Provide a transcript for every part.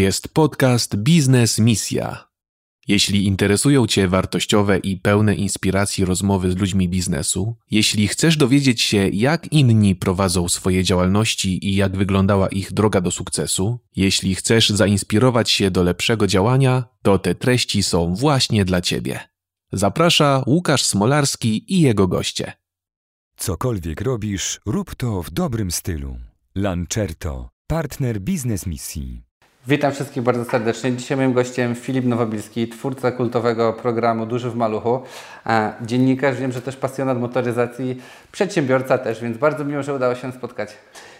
jest podcast Biznes Misja. Jeśli interesują Cię wartościowe i pełne inspiracji rozmowy z ludźmi biznesu, jeśli chcesz dowiedzieć się, jak inni prowadzą swoje działalności i jak wyglądała ich droga do sukcesu, jeśli chcesz zainspirować się do lepszego działania, to te treści są właśnie dla Ciebie. Zaprasza Łukasz Smolarski i jego goście. Cokolwiek robisz, rób to w dobrym stylu. Lancerto, partner biznes misji. Witam wszystkich bardzo serdecznie. Dzisiaj moim gościem Filip Nowobilski, twórca kultowego programu Duży w Maluchu, dziennikarz, wiem, że też pasjonat motoryzacji, przedsiębiorca też, więc bardzo miło, że udało się spotkać.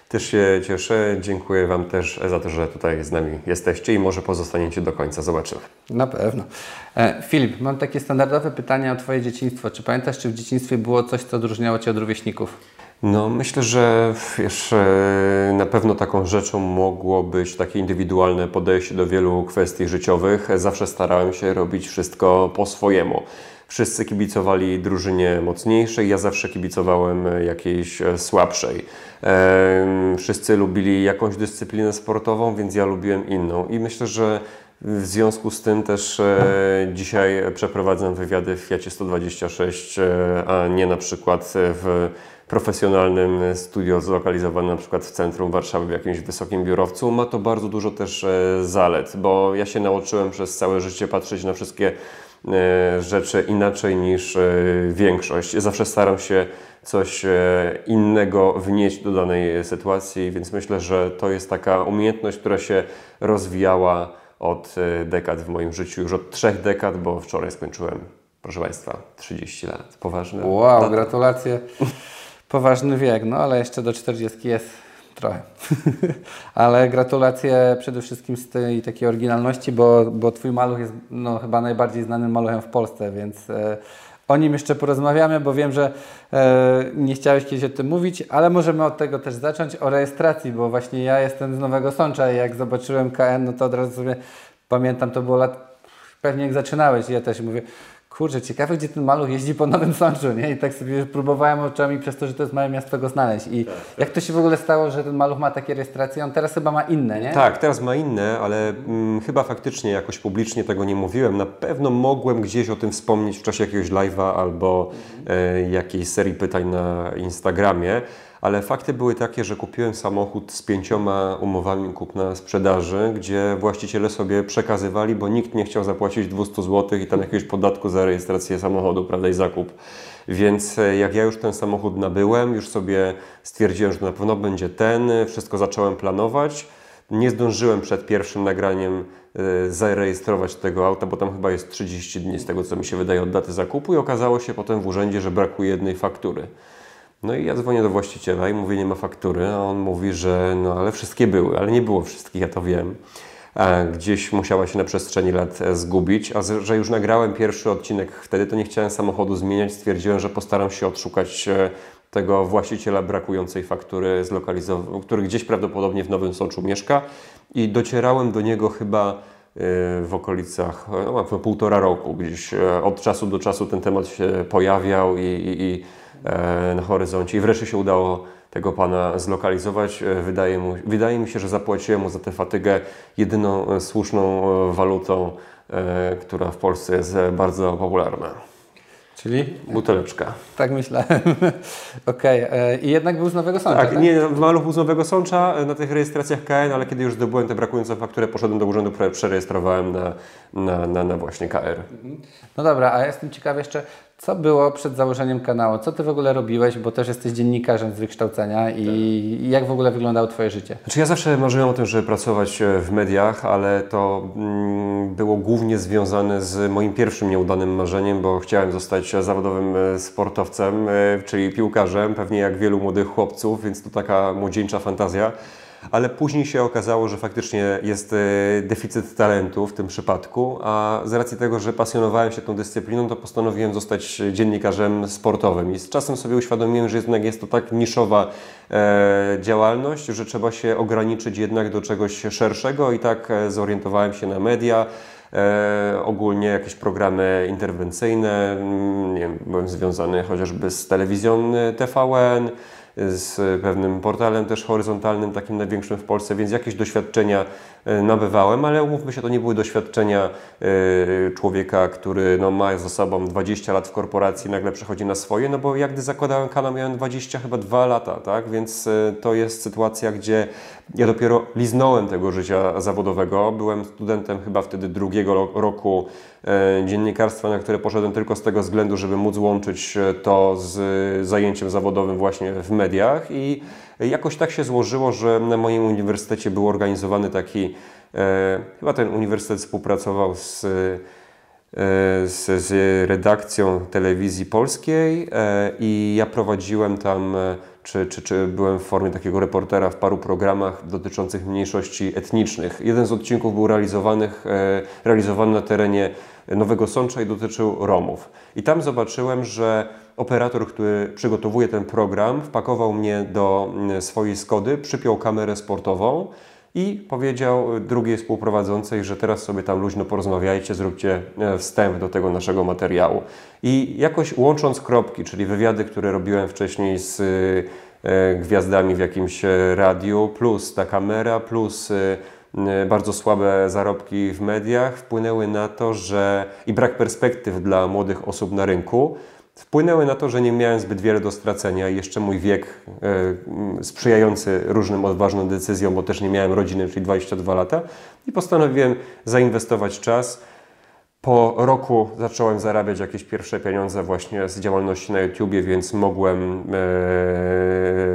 Też się cieszę. Dziękuję Wam też za to, że tutaj z nami jesteście i może pozostaniecie do końca. Zobaczymy. Na pewno. E, Filip, mam takie standardowe pytanie o Twoje dzieciństwo. Czy pamiętasz, czy w dzieciństwie było coś, co odróżniało Cię od rówieśników? No, myślę, że wiesz, e, na pewno taką rzeczą mogło być takie indywidualne podejście do wielu kwestii życiowych. Zawsze starałem się robić wszystko po swojemu. Wszyscy kibicowali drużynie mocniejszej, ja zawsze kibicowałem jakiejś e, słabszej. Wszyscy lubili jakąś dyscyplinę sportową, więc ja lubiłem inną. I myślę, że w związku z tym też e, dzisiaj przeprowadzam wywiady w Fiacie 126, a nie na przykład w profesjonalnym studio zlokalizowanym na przykład w centrum Warszawy, w jakimś wysokim biurowcu, ma to bardzo dużo też e, zalet, bo ja się nauczyłem przez całe życie patrzeć na wszystkie e, rzeczy inaczej niż e, większość. Zawsze staram się coś innego wnieść do danej sytuacji, więc myślę, że to jest taka umiejętność, która się rozwijała od dekad w moim życiu, już od trzech dekad, bo wczoraj skończyłem, proszę Państwa, 30 lat. Poważne. Wow, gratulacje. Poważny wiek, no ale jeszcze do 40 jest trochę. ale gratulacje przede wszystkim z tej takiej oryginalności, bo, bo Twój maluch jest no, chyba najbardziej znanym maluchem w Polsce, więc e, o nim jeszcze porozmawiamy, bo wiem, że e, nie chciałeś kiedyś o tym mówić, ale możemy od tego też zacząć, o rejestracji, bo właśnie ja jestem z Nowego Sącza i jak zobaczyłem KN, no to od razu sobie pamiętam, to było lat, pewnie jak zaczynałeś, ja też mówię, kurczę, ciekawe, gdzie ten maluch jeździ po Nowym Sączu, nie? I tak sobie próbowałem oczami przez to, że to jest małe miasto go znaleźć. I tak, tak. jak to się w ogóle stało, że ten maluch ma takie rejestracje? On teraz chyba ma inne, nie? Tak, teraz ma inne, ale mm, chyba faktycznie jakoś publicznie tego nie mówiłem. Na pewno mogłem gdzieś o tym wspomnieć w czasie jakiegoś live'a albo mhm. e, jakiejś serii pytań na Instagramie ale fakty były takie, że kupiłem samochód z pięcioma umowami kupna-sprzedaży, gdzie właściciele sobie przekazywali, bo nikt nie chciał zapłacić 200 zł i tam jakiegoś podatku za rejestrację samochodu, prawda, i zakup. Więc e, jak ja już ten samochód nabyłem, już sobie stwierdziłem, że na pewno będzie ten, wszystko zacząłem planować. Nie zdążyłem przed pierwszym nagraniem e, zarejestrować tego auta, bo tam chyba jest 30 dni z tego, co mi się wydaje od daty zakupu i okazało się potem w urzędzie, że brakuje jednej faktury. No i ja dzwonię do właściciela i mówię, nie ma faktury, a on mówi, że no ale wszystkie były, ale nie było wszystkich, ja to wiem. Gdzieś musiała się na przestrzeni lat e, zgubić, a że już nagrałem pierwszy odcinek wtedy, to nie chciałem samochodu zmieniać, stwierdziłem, że postaram się odszukać e, tego właściciela brakującej faktury, który gdzieś prawdopodobnie w Nowym Sączu mieszka i docierałem do niego chyba e, w okolicach no, półtora roku. Gdzieś od czasu do czasu ten temat się pojawiał i, i, i E, na horyzoncie i wreszcie się udało tego pana zlokalizować. E, wydaje, mu, wydaje mi się, że zapłaciłem mu za tę fatygę jedyną e, słuszną walutą, która w Polsce jest bardzo popularna. Czyli? Buteleczka. Tak myślałem. Okej. Okay. I jednak był z Nowego Sącza, tak? tak? nie, maluch był z Nowego Sącza na tych rejestracjach KN, ale kiedy już zdobyłem tę brakującą fakturę, poszedłem do urzędu, przerejestrowałem na, na, na, na właśnie KR. No dobra, a ja jestem ciekaw jeszcze, co było przed założeniem kanału? Co Ty w ogóle robiłeś, bo też jesteś dziennikarzem z wykształcenia i tak. jak w ogóle wyglądało Twoje życie? Znaczy ja zawsze marzyłem o tym, żeby pracować e, w mediach, ale to mm, było głównie związane z moim pierwszym nieudanym marzeniem, bo chciałem zostać zawodowym e, sportowcem, e, czyli piłkarzem, pewnie jak wielu młodych chłopców, więc to taka młodzieńcza fantazja ale później się okazało, że faktycznie jest e, deficyt talentu w tym przypadku, a z racji tego, że pasjonowałem się tą dyscypliną, to postanowiłem zostać dziennikarzem sportowym i z czasem sobie uświadomiłem, że jednak jest to tak niszowa e, działalność, że trzeba się ograniczyć jednak do czegoś szerszego i tak e, zorientowałem się na media, E, ogólnie jakieś programy interwencyjne. Mm, nie wiem, byłem związany chociażby z telewizją TVN, z pewnym portalem też horyzontalnym, takim największym w Polsce, więc jakieś doświadczenia nabywałem, ale umówmy się, to nie były doświadczenia e, człowieka, który no, ma za sobą 20 lat w korporacji, nagle przechodzi na swoje, no bo jak gdy zakładałem kanał, miałem 20 chyba 2 lata, tak? Więc e, to jest sytuacja, gdzie ja dopiero liznąłem tego życia zawodowego. Byłem studentem chyba wtedy drugiego roku dziennikarstwa, na które poszedłem tylko z tego względu, żeby móc łączyć to z zajęciem zawodowym właśnie w mediach i Jakoś tak się złożyło, że na moim uniwersytecie był organizowany taki, e, chyba ten uniwersytet współpracował z, e, z, z, redakcją telewizji polskiej e, i ja prowadziłem tam, e, czy, czy, czy byłem w formie takiego reportera w paru programach dotyczących mniejszości etnicznych. Jeden z odcinków był realizowanych, e, realizowany na terenie Nowego Sącza i dotyczył Romów. I tam zobaczyłem, że operator, który przygotowuje ten program, wpakował mnie do mm, swojej Skody, przypiął kamerę sportową i powiedział drugiej współprowadzącej, że teraz sobie tam luźno porozmawiajcie, zróbcie e, wstęp do tego naszego materiału. I jakoś łącząc kropki, czyli wywiady, które robiłem wcześniej z e, gwiazdami w jakimś e, radiu, plus ta kamera, plus bardzo słabe zarobki w mediach wpłynęły na to, że i brak perspektyw dla młodych osób na rynku, wpłynęły na to, że nie miałem zbyt wiele do stracenia i jeszcze mój wiek e, sprzyjający różnym odważnym decyzjom, bo też nie miałem rodziny, czyli 22 lata i postanowiłem zainwestować czas. Po roku zacząłem zarabiać jakieś pierwsze pieniądze właśnie z działalności na YouTubie, więc mogłem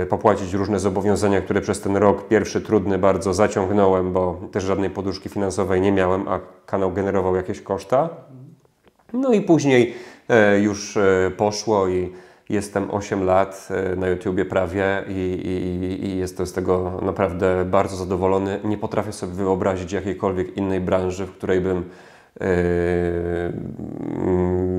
e, popłacić różne zobowiązania, które przez ten rok pierwszy trudny bardzo zaciągnąłem, bo też żadnej poduszki finansowej nie miałem, a kanał generował jakieś koszta. No i później już e, poszło i jestem 8 lat e, na YouTubie prawie i, i, i, jestem z tego naprawdę bardzo zadowolony. Nie potrafię sobie wyobrazić jakiejkolwiek innej branży, w której bym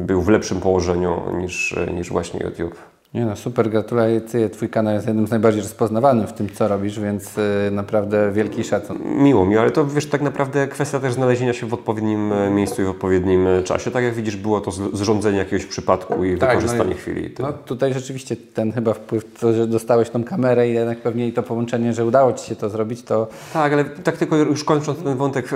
był w lepszym położeniu niż, niż właśnie YouTube. Nie no, super, gratulacje. Twój kanał jest jednym z najbardziej rozpoznawanych w tym, co robisz, więc y, naprawdę wielki szacun. Miło mi, ale to wiesz, tak naprawdę kwestia też znalezienia się w odpowiednim e, miejscu i w odpowiednim e, czasie. Tak jak widzisz, było to zrządzenie jakiegoś przypadku i tak, wykorzystanie no i, chwili. To... No tutaj rzeczywiście ten chyba wpływ, to, że dostałeś tą kamerę i jednak pewnie i to połączenie, że udało Ci się to zrobić, to... Tak, ale tak tylko już kończąc ten wątek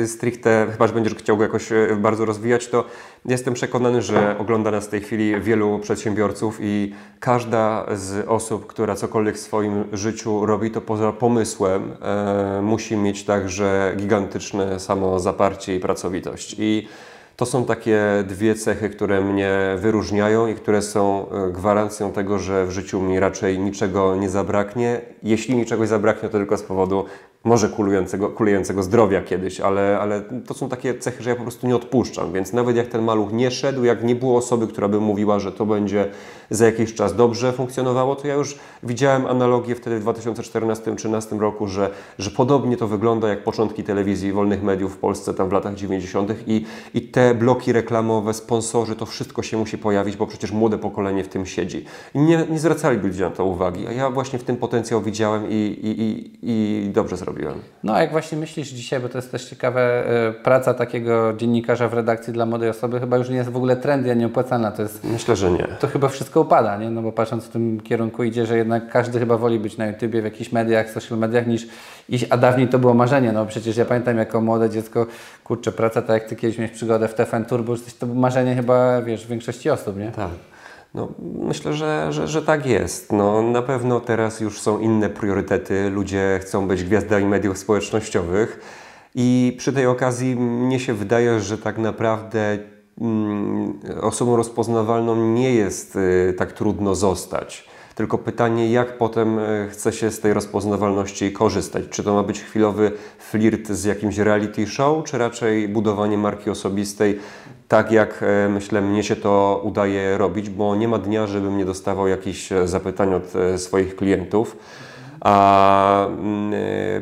yy, stricte, chyba, że będziesz chciał go jakoś bardzo rozwijać, to Jestem przekonany, że ogląda nas w tej chwili wielu przedsiębiorców i każda z osób, która cokolwiek w swoim życiu robi, to poza pomysłem e, musi mieć także gigantyczne samozaparcie i pracowitość. I to są takie dwie cechy, które mnie wyróżniają i które są e, gwarancją tego, że w życiu mi raczej niczego nie zabraknie. Jeśli mi czegoś zabraknie, to tylko z powodu może kulującego, kulującego zdrowia kiedyś, ale, ale to są takie cechy, że ja po prostu nie odpuszczam, więc nawet jak ten maluch nie szedł, jak nie było osoby, która by mówiła, że to będzie za jakiś czas dobrze funkcjonowało, to ja już widziałem analogię wtedy w 2014-2013 roku, że, że podobnie to wygląda jak początki telewizji wolnych mediów w Polsce tam w latach 90. I, i te bloki reklamowe, sponsorzy, to wszystko się musi pojawić, bo przecież młode pokolenie w tym siedzi. I nie, nie zwracali ludzie na to uwagi, a ja właśnie w tym potencjał widziałem i, i, i, i dobrze zrobiłem. No a jak właśnie myślisz dzisiaj, bo to jest też ciekawe, e, praca takiego dziennikarza w redakcji dla młodej osoby chyba już nie jest w ogóle trendy, a nieopłacalna. To jest, Myślę, że nie. To chyba wszystko upada, nie? No bo patrząc w tym kierunku idzie, że jednak każdy chyba woli być na YouTubie, w jakichś mediach, social mediach niż iść, a dawniej to było marzenie. No przecież ja pamiętam jako młode dziecko, kurczę, praca tak jak Ty kiedyś miałeś przygodę w TFN Turbo, to było marzenie chyba, wiesz, większości osób, nie? Tak. No, myślę, że, że, że tak jest. No, na pewno teraz już są inne priorytety. Ludzie chcą być gwiazdami mediów społecznościowych. I przy tej okazji mnie się wydaje, że tak naprawdę osobą rozpoznawalną nie jest y, tak trudno zostać. Tylko pytanie, jak potem y, chce się z tej rozpoznawalności korzystać? Czy to ma być chwilowy flirt z jakimś reality show, czy raczej budowanie marki osobistej tak jak e, myślę, mnie się to udaje robić, bo nie ma dnia, żebym nie dostawał jakichś e, zapytań od e, swoich klientów. A mm,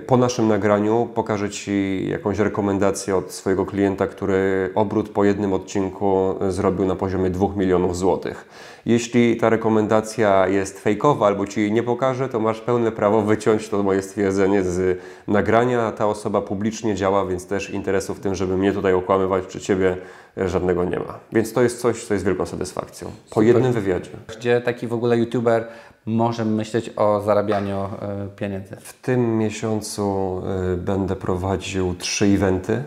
po naszym nagraniu pokażę Ci jakąś rekomendację od swojego klienta, który obrót po jednym odcinku zrobił na poziomie 2 milionów złotych. Jeśli ta rekomendacja jest fejkowa albo Ci jej nie pokaże, to masz pełne prawo wyciąć to moje stwierdzenie z nagrania. Ta osoba publicznie działa, więc też interesu w tym, żeby mnie tutaj okłamywać czy Ciebie żadnego nie ma. Więc to jest coś, co jest wielką satysfakcją. Po Super. jednym wywiadzie. Gdzie taki w ogóle YouTuber może myśleć o zarabianiu pieniędzy? W tym miesiącu będę prowadził trzy eventy.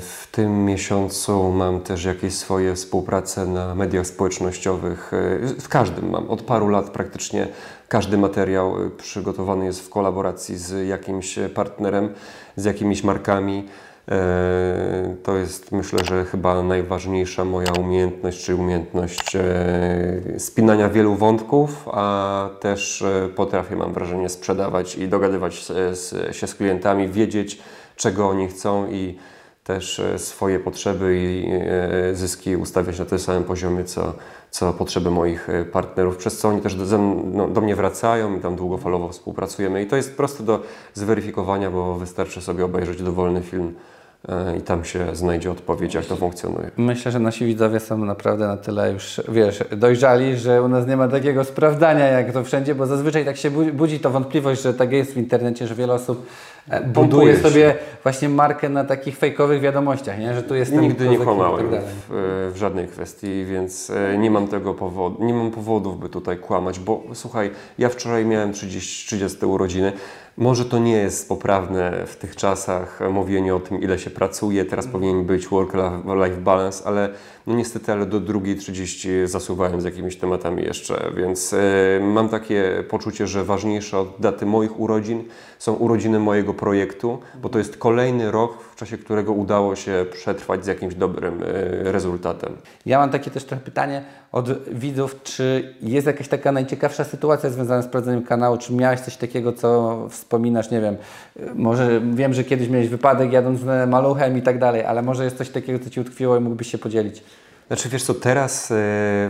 W tym miesiącu mam też jakieś swoje współprace na mediach społecznościowych. W każdym mam. Od paru lat praktycznie każdy materiał przygotowany jest w kolaboracji z jakimś partnerem, z jakimiś markami. E, to jest myślę, że chyba najważniejsza moja umiejętność, czy umiejętność e, spinania wielu wątków, a też e, potrafię, mam wrażenie, sprzedawać i dogadywać się z klientami, wiedzieć czego oni chcą i też swoje potrzeby i zyski ustawiać na tym samym poziomie, co, co potrzeby moich partnerów, przez co oni też do, no, do mnie wracają i tam długofalowo współpracujemy. I to jest proste do zweryfikowania, bo wystarczy sobie obejrzeć dowolny film E, i tam się znajdzie odpowiedź, jak to funkcjonuje. Myślę, że nasi widzowie są naprawdę na tyle już, wiesz, dojrzali, że u nas nie ma takiego sprawdzania jak to wszędzie, bo zazwyczaj tak się budzi to wątpliwość, że tak jest w internecie, że wiele osób e, buduje sobie właśnie markę na takich fejkowych wiadomościach, nie? że tu jest Nigdy nie kłamałem tak w, w, żadnej kwestii, więc e, nie mam tego powodu, nie mam powodów, by tutaj kłamać, bo słuchaj, ja wczoraj miałem 30, 30 urodziny, może to nie jest poprawne w tych czasach mówienie o tym, ile się pracuje, teraz mm. powinien być work-life balance, ale no niestety, ale do drugiej 30 zasuwałem z jakimiś tematami jeszcze, więc y, mam takie poczucie, że ważniejsze od daty moich urodzin są urodziny mojego projektu, bo to jest kolejny rok, w czasie którego udało się przetrwać z jakimś dobrym y, rezultatem. Ja mam takie też trochę pytanie od widzów, czy jest jakaś taka najciekawsza sytuacja związana z prowadzeniem kanału, czy miałeś coś takiego, co wspominasz, nie wiem, może wiem, że kiedyś miałeś wypadek jadąc maluchem i tak dalej, ale może jest coś takiego, co Ci utkwiło i mógłbyś się podzielić? Znaczy wiesz co, teraz e,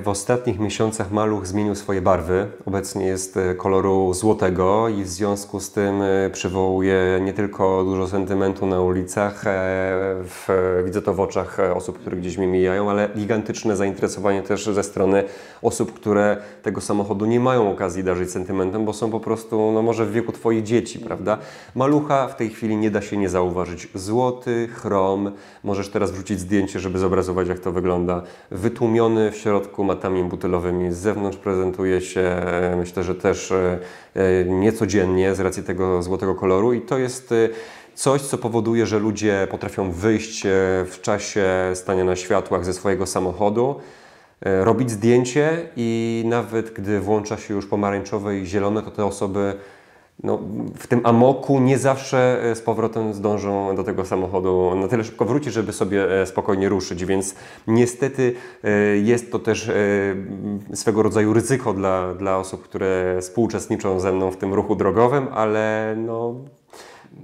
w ostatnich miesiącach maluch zmienił swoje barwy. Obecnie jest e, koloru złotego i w związku z tym e, przywołuje nie tylko dużo sentymentu na ulicach, w, widzę to w oczach osób, które gdzieś mnie mijają, ale gigantyczne zainteresowanie też ze strony osób, które tego samochodu nie mają okazji darzyć sentymentem, bo są po prostu, no może w wieku Twoich dzieci, prawda? Malucha w tej chwili nie da się nie zauważyć. Złoty, chrom, możesz teraz wrzucić zdjęcie, żeby zobrazować jak to wygląda wytłumiony w środku matami butylowymi. Z zewnątrz prezentuje się, e, myślę, że też e, e, niecodziennie z racji tego złotego koloru i to jest coś, co powoduje, że ludzie potrafią wyjść w czasie stania na światłach ze swojego samochodu, robić zdjęcie i nawet gdy włącza się już pomarańczowe i zielone, to te osoby no, w tym amoku nie zawsze e, z powrotem zdążą do tego samochodu. Na tyle szybko wrócić, żeby sobie e, spokojnie ruszyć, więc niestety e, jest to też swego rodzaju ryzyko dla, dla osób, które współuczestniczą ze mną w tym ruchu drogowym, ale no,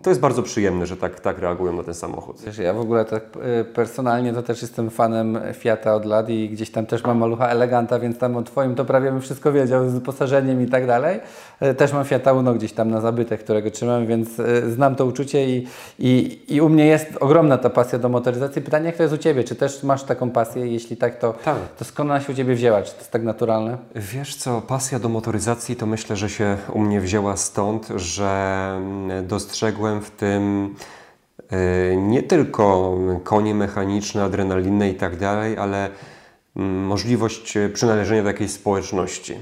to jest bardzo przyjemne, że tak, tak reagują na ten samochód. Wiesz, ja w ogóle tak y, personalnie to też jestem fanem Fiata od lat i gdzieś tam też mam malucha Eleganta, więc tam o Twoim to prawie bym wszystko wiedział z wyposażeniem i tak dalej. Y, też mam Fiata Uno gdzieś tam na zabytek, którego trzymam, więc y, znam to uczucie i, i, i u mnie jest ogromna ta pasja do motoryzacji. Pytanie, jak to jest u Ciebie? Czy też masz taką pasję? Jeśli tak, to, tak. to skąd ona się u Ciebie wzięła? Czy to jest tak naturalne? Wiesz co, pasja do motoryzacji to myślę, że się u mnie wzięła stąd, że mm, w tym e, nie tylko konie mechaniczne, adrenalinę i tak dalej, ale mm, możliwość przynależenia do jakiejś społeczności.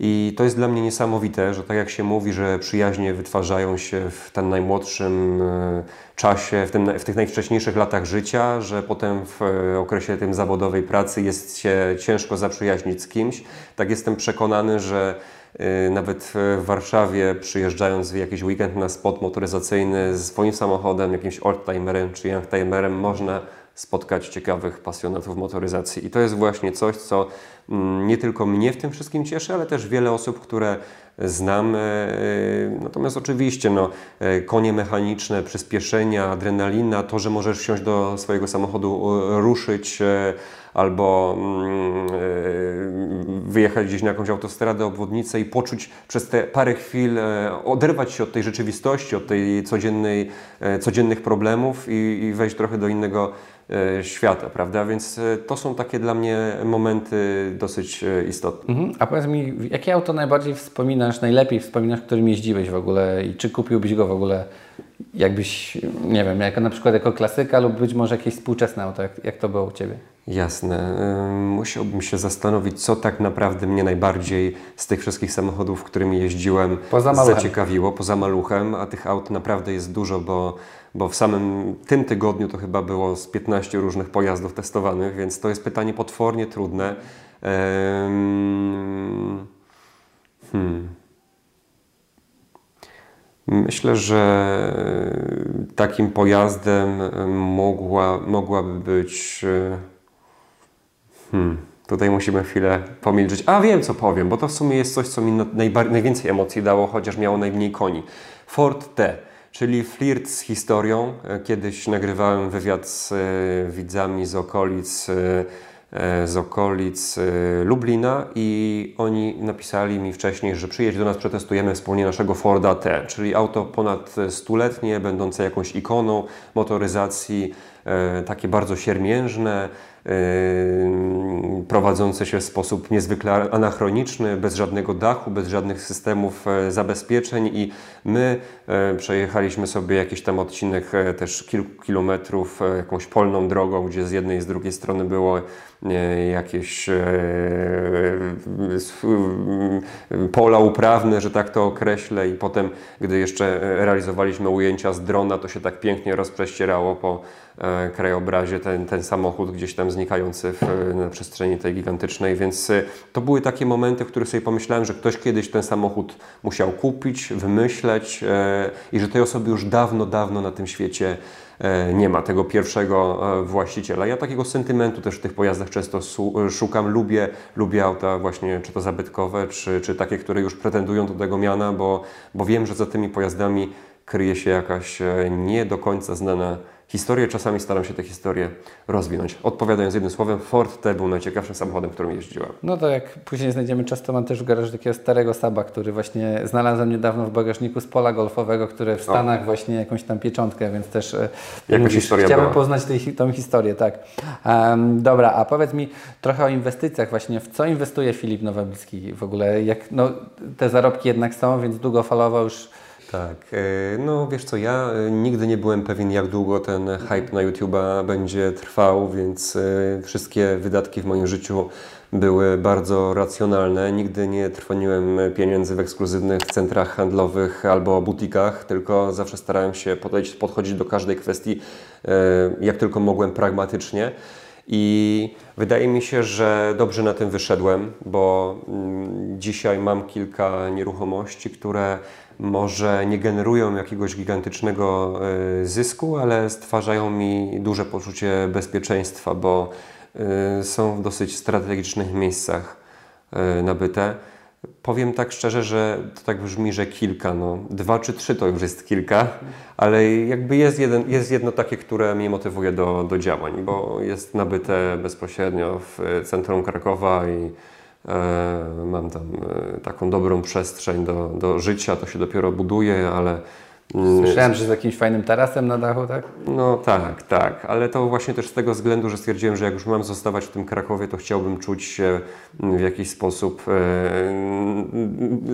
I to jest dla mnie niesamowite, że tak jak się mówi, że przyjaźnie wytwarzają się w tym najmłodszym e, czasie, w, tym, w tych najwcześniejszych latach życia, że potem w e, okresie tym zawodowej pracy jest się ciężko zaprzyjaźnić z kimś. Tak jestem przekonany, że nawet w Warszawie przyjeżdżając w jakiś weekend na spot motoryzacyjny z swoim samochodem, jakimś oldtimerem czy youngtimerem można spotkać ciekawych pasjonatów motoryzacji. I to jest właśnie coś, co mm, nie tylko mnie w tym wszystkim cieszy, ale też wiele osób, które znam. E, e, natomiast oczywiście no, e, konie mechaniczne, przyspieszenia, adrenalina, to, że możesz wsiąść do swojego samochodu, ruszyć albo mm, wyjechać gdzieś na jakąś autostradę, obwodnicę i poczuć przez te parę chwil, oderwać się od tej rzeczywistości, od tej codziennej, codziennych problemów i, i wejść trochę do innego E, świata, prawda? Więc e, to są takie dla mnie momenty dosyć e, istotne. Mhm. A powiedz mi, jakie auto najbardziej wspominasz wspominasz najlepiej, wspominasz, którym jeździłeś w ogóle i czy kupiłbyś go w ogóle jakbyś, nie wiem, jako na przykład jako klasyka lub być może jakieś współczesne auto, jak, jak to było u Ciebie? Jasne. Musiałbym się zastanowić, co tak naprawdę mnie najbardziej z tych wszystkich samochodów, którymi jeździłem, poza zaciekawiło, poza maluchem, a tych aut naprawdę jest dużo, bo, bo w samym tym tygodniu to chyba było z 15 różnych pojazdów testowanych, więc to jest pytanie potwornie trudne. Hmm. Myślę, że takim pojazdem mogła, mogłaby być. Hmm, tutaj musimy chwilę pomilczeć. A wiem, co powiem, bo to w sumie jest coś, co mi najwięcej emocji dało, chociaż miało najmniej koni. Ford T, czyli flirt z historią. Kiedyś nagrywałem wywiad z e, widzami z okolic e, E, z okolic e, Lublina i oni napisali mi wcześniej, że przyjedź do nas, przetestujemy wspólnie naszego Forda T, czyli auto ponad stuletnie, będące jakąś ikoną motoryzacji, e, takie bardzo siermiężne, prowadzące się w sposób niezwykle anachroniczny, bez żadnego dachu, bez żadnych systemów zabezpieczeń i my przejechaliśmy sobie jakiś tam odcinek też kilku kilometrów jakąś polną drogą, gdzie z jednej i z drugiej strony było jakieś e, pola uprawne, że tak to określę i potem, gdy jeszcze realizowaliśmy ujęcia z drona, to się tak pięknie rozprześcierało po e, krajobrazie ten, ten samochód gdzieś tam znikający w, na przestrzeni tej gigantycznej, więc e, to były takie momenty, w których sobie pomyślałem, że ktoś kiedyś ten samochód musiał kupić, wymyśleć i że tej osoby już dawno, dawno na tym świecie E, nie ma tego pierwszego e, właściciela. Ja takiego sentymentu też w tych pojazdach często e, szukam. Lubię, lubię auta właśnie czy to zabytkowe, czy, czy takie, które już pretendują do tego miana, bo, bo wiem, że za tymi pojazdami kryje się jakaś nie do końca znana historię. Czasami staram się te historie rozwinąć. Odpowiadając jednym słowem, Ford T był najciekawszym samochodem, którym jeździłem. No to jak później znajdziemy czas, to mam też w garażu takiego starego Saba, który właśnie znalazłem niedawno w bagażniku z pola golfowego, które w Stanach o. właśnie jakąś tam pieczątkę, więc też e, Jakaś historia chciałbym była. poznać tej, tą historię, tak. Um, dobra, a powiedz mi trochę o inwestycjach właśnie. W co inwestuje Filip Nowabicki w ogóle? Jak, no, te zarobki jednak są, więc długofalowo już tak, e, no wiesz co, ja e, nigdy nie byłem pewien, jak długo ten hype na YouTube'a będzie trwał, więc e, wszystkie wydatki w moim życiu były bardzo racjonalne. Nigdy nie trwoniłem pieniędzy w ekskluzywnych centrach handlowych albo butikach, tylko zawsze starałem się podejść, podchodzić do każdej kwestii jak tylko mogłem pragmatycznie. I wydaje mi się, że dobrze na tym wyszedłem, bo mm, dzisiaj mam kilka nieruchomości, które może nie generują jakiegoś gigantycznego e, zysku, ale stwarzają mi duże poczucie bezpieczeństwa, bo e, są w dosyć strategicznych miejscach e, nabyte. Powiem tak szczerze, że to tak brzmi, że kilka, no dwa czy trzy to już jest kilka, ale jakby jest, jeden, jest jedno takie, które mnie motywuje do, do działań, bo jest nabyte bezpośrednio w centrum Krakowa i mam tam e, taką dobrą przestrzeń do, do życia, to się dopiero buduje, ale Słyszałem, że z jakimś fajnym tarasem na dachu, tak? No tak, tak, ale to właśnie też z tego względu, że stwierdziłem, że jak już mam zostawać w tym Krakowie, to chciałbym czuć się w jakiś sposób e,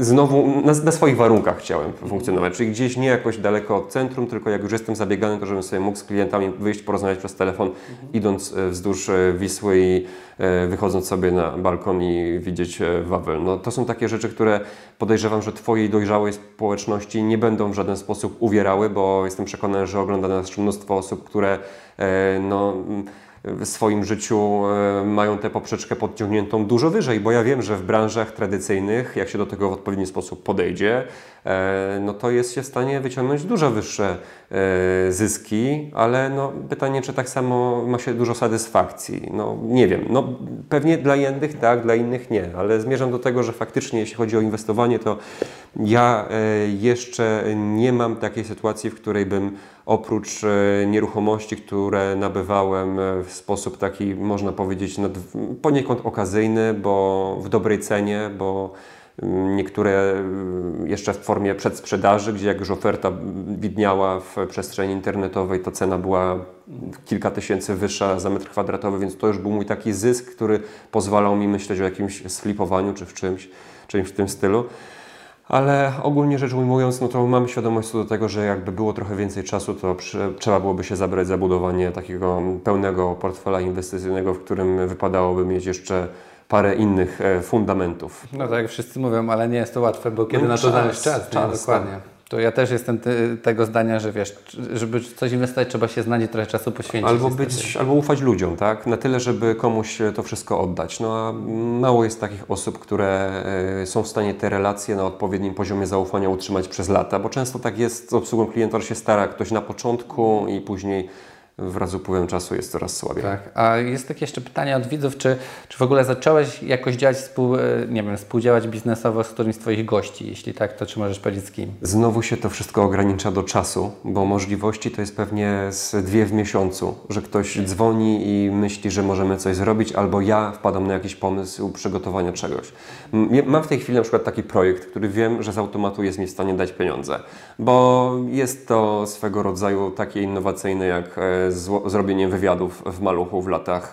znowu na, na, swoich warunkach chciałem funkcjonować, czyli gdzieś nie jakoś daleko od centrum, tylko jak już jestem zabiegany, to żebym sobie mógł z klientami wyjść, porozmawiać przez telefon, mhm. idąc e, wzdłuż e, Wisły i e, wychodząc sobie na balkon i widzieć e, Wawel. No to są takie rzeczy, które podejrzewam, że Twojej dojrzałej społeczności nie będą w żaden sposób sposób uwierały, bo jestem przekonany, że ogląda nas mnóstwo osób, które e, no, w swoim życiu e, mają tę poprzeczkę podciągniętą dużo wyżej, bo ja wiem, że w branżach tradycyjnych, jak się do tego w odpowiedni sposób podejdzie, e, no to jest się w stanie wyciągnąć dużo wyższe zyski, ale no pytanie, czy tak samo ma się dużo satysfakcji. No nie wiem, no pewnie dla jednych tak, dla innych nie, ale zmierzam do tego, że faktycznie jeśli chodzi o inwestowanie, to ja jeszcze nie mam takiej sytuacji, w której bym oprócz e, nieruchomości, które nabywałem e, w sposób taki, można powiedzieć, poniekąd okazyjny, bo w dobrej cenie, bo niektóre mm, jeszcze w formie przedsprzedaży, gdzie jak już oferta widniała w przestrzeni internetowej, to cena była kilka tysięcy wyższa za metr kwadratowy, więc to już był mój taki zysk, który pozwalał mi myśleć o jakimś sflipowaniu czy w czymś, czymś w tym stylu. Ale ogólnie rzecz ujmując, no to mam świadomość co do tego, że jakby było trochę więcej czasu, to przy, trzeba byłoby się zabrać za budowanie takiego pełnego portfela inwestycyjnego, w którym wypadałoby mieć jeszcze parę innych e, fundamentów. No tak jak wszyscy mówią, ale nie jest to łatwe, bo kiedy no na to znaleźć czas, czas nie? dokładnie. Tak. To ja też jestem ty, tego zdania, że wiesz, żeby coś inwestować, trzeba się znać i trochę czasu poświęcić. Albo, być, albo ufać ludziom, tak? Na tyle, żeby komuś to wszystko oddać. No a mało jest takich osób, które e, są w stanie te relacje na odpowiednim poziomie zaufania utrzymać przez lata, bo często tak jest z obsługą klienta, że się stara ktoś na początku i później wraz z upływem czasu jest coraz słabiej. Tak. A jest takie jeszcze pytanie od widzów, czy, czy w ogóle zacząłeś jakoś działać, współ, e, nie wiem, współdziałać biznesowo z którymś z Twoich gości? Jeśli tak, to czy możesz powiedzieć z kim? Znowu się to wszystko ogranicza do czasu, bo możliwości to jest pewnie z dwie w miesiącu, że ktoś dzwoni i myśli, że możemy coś zrobić, albo ja wpadam na jakiś pomysł przygotowania czegoś. Mam w tej chwili na przykład taki projekt, który wiem, że z automatu jest mi w stanie dać pieniądze, bo jest to swego rodzaju takie innowacyjne jak e, zrobieniem wywiadów w Maluchu w latach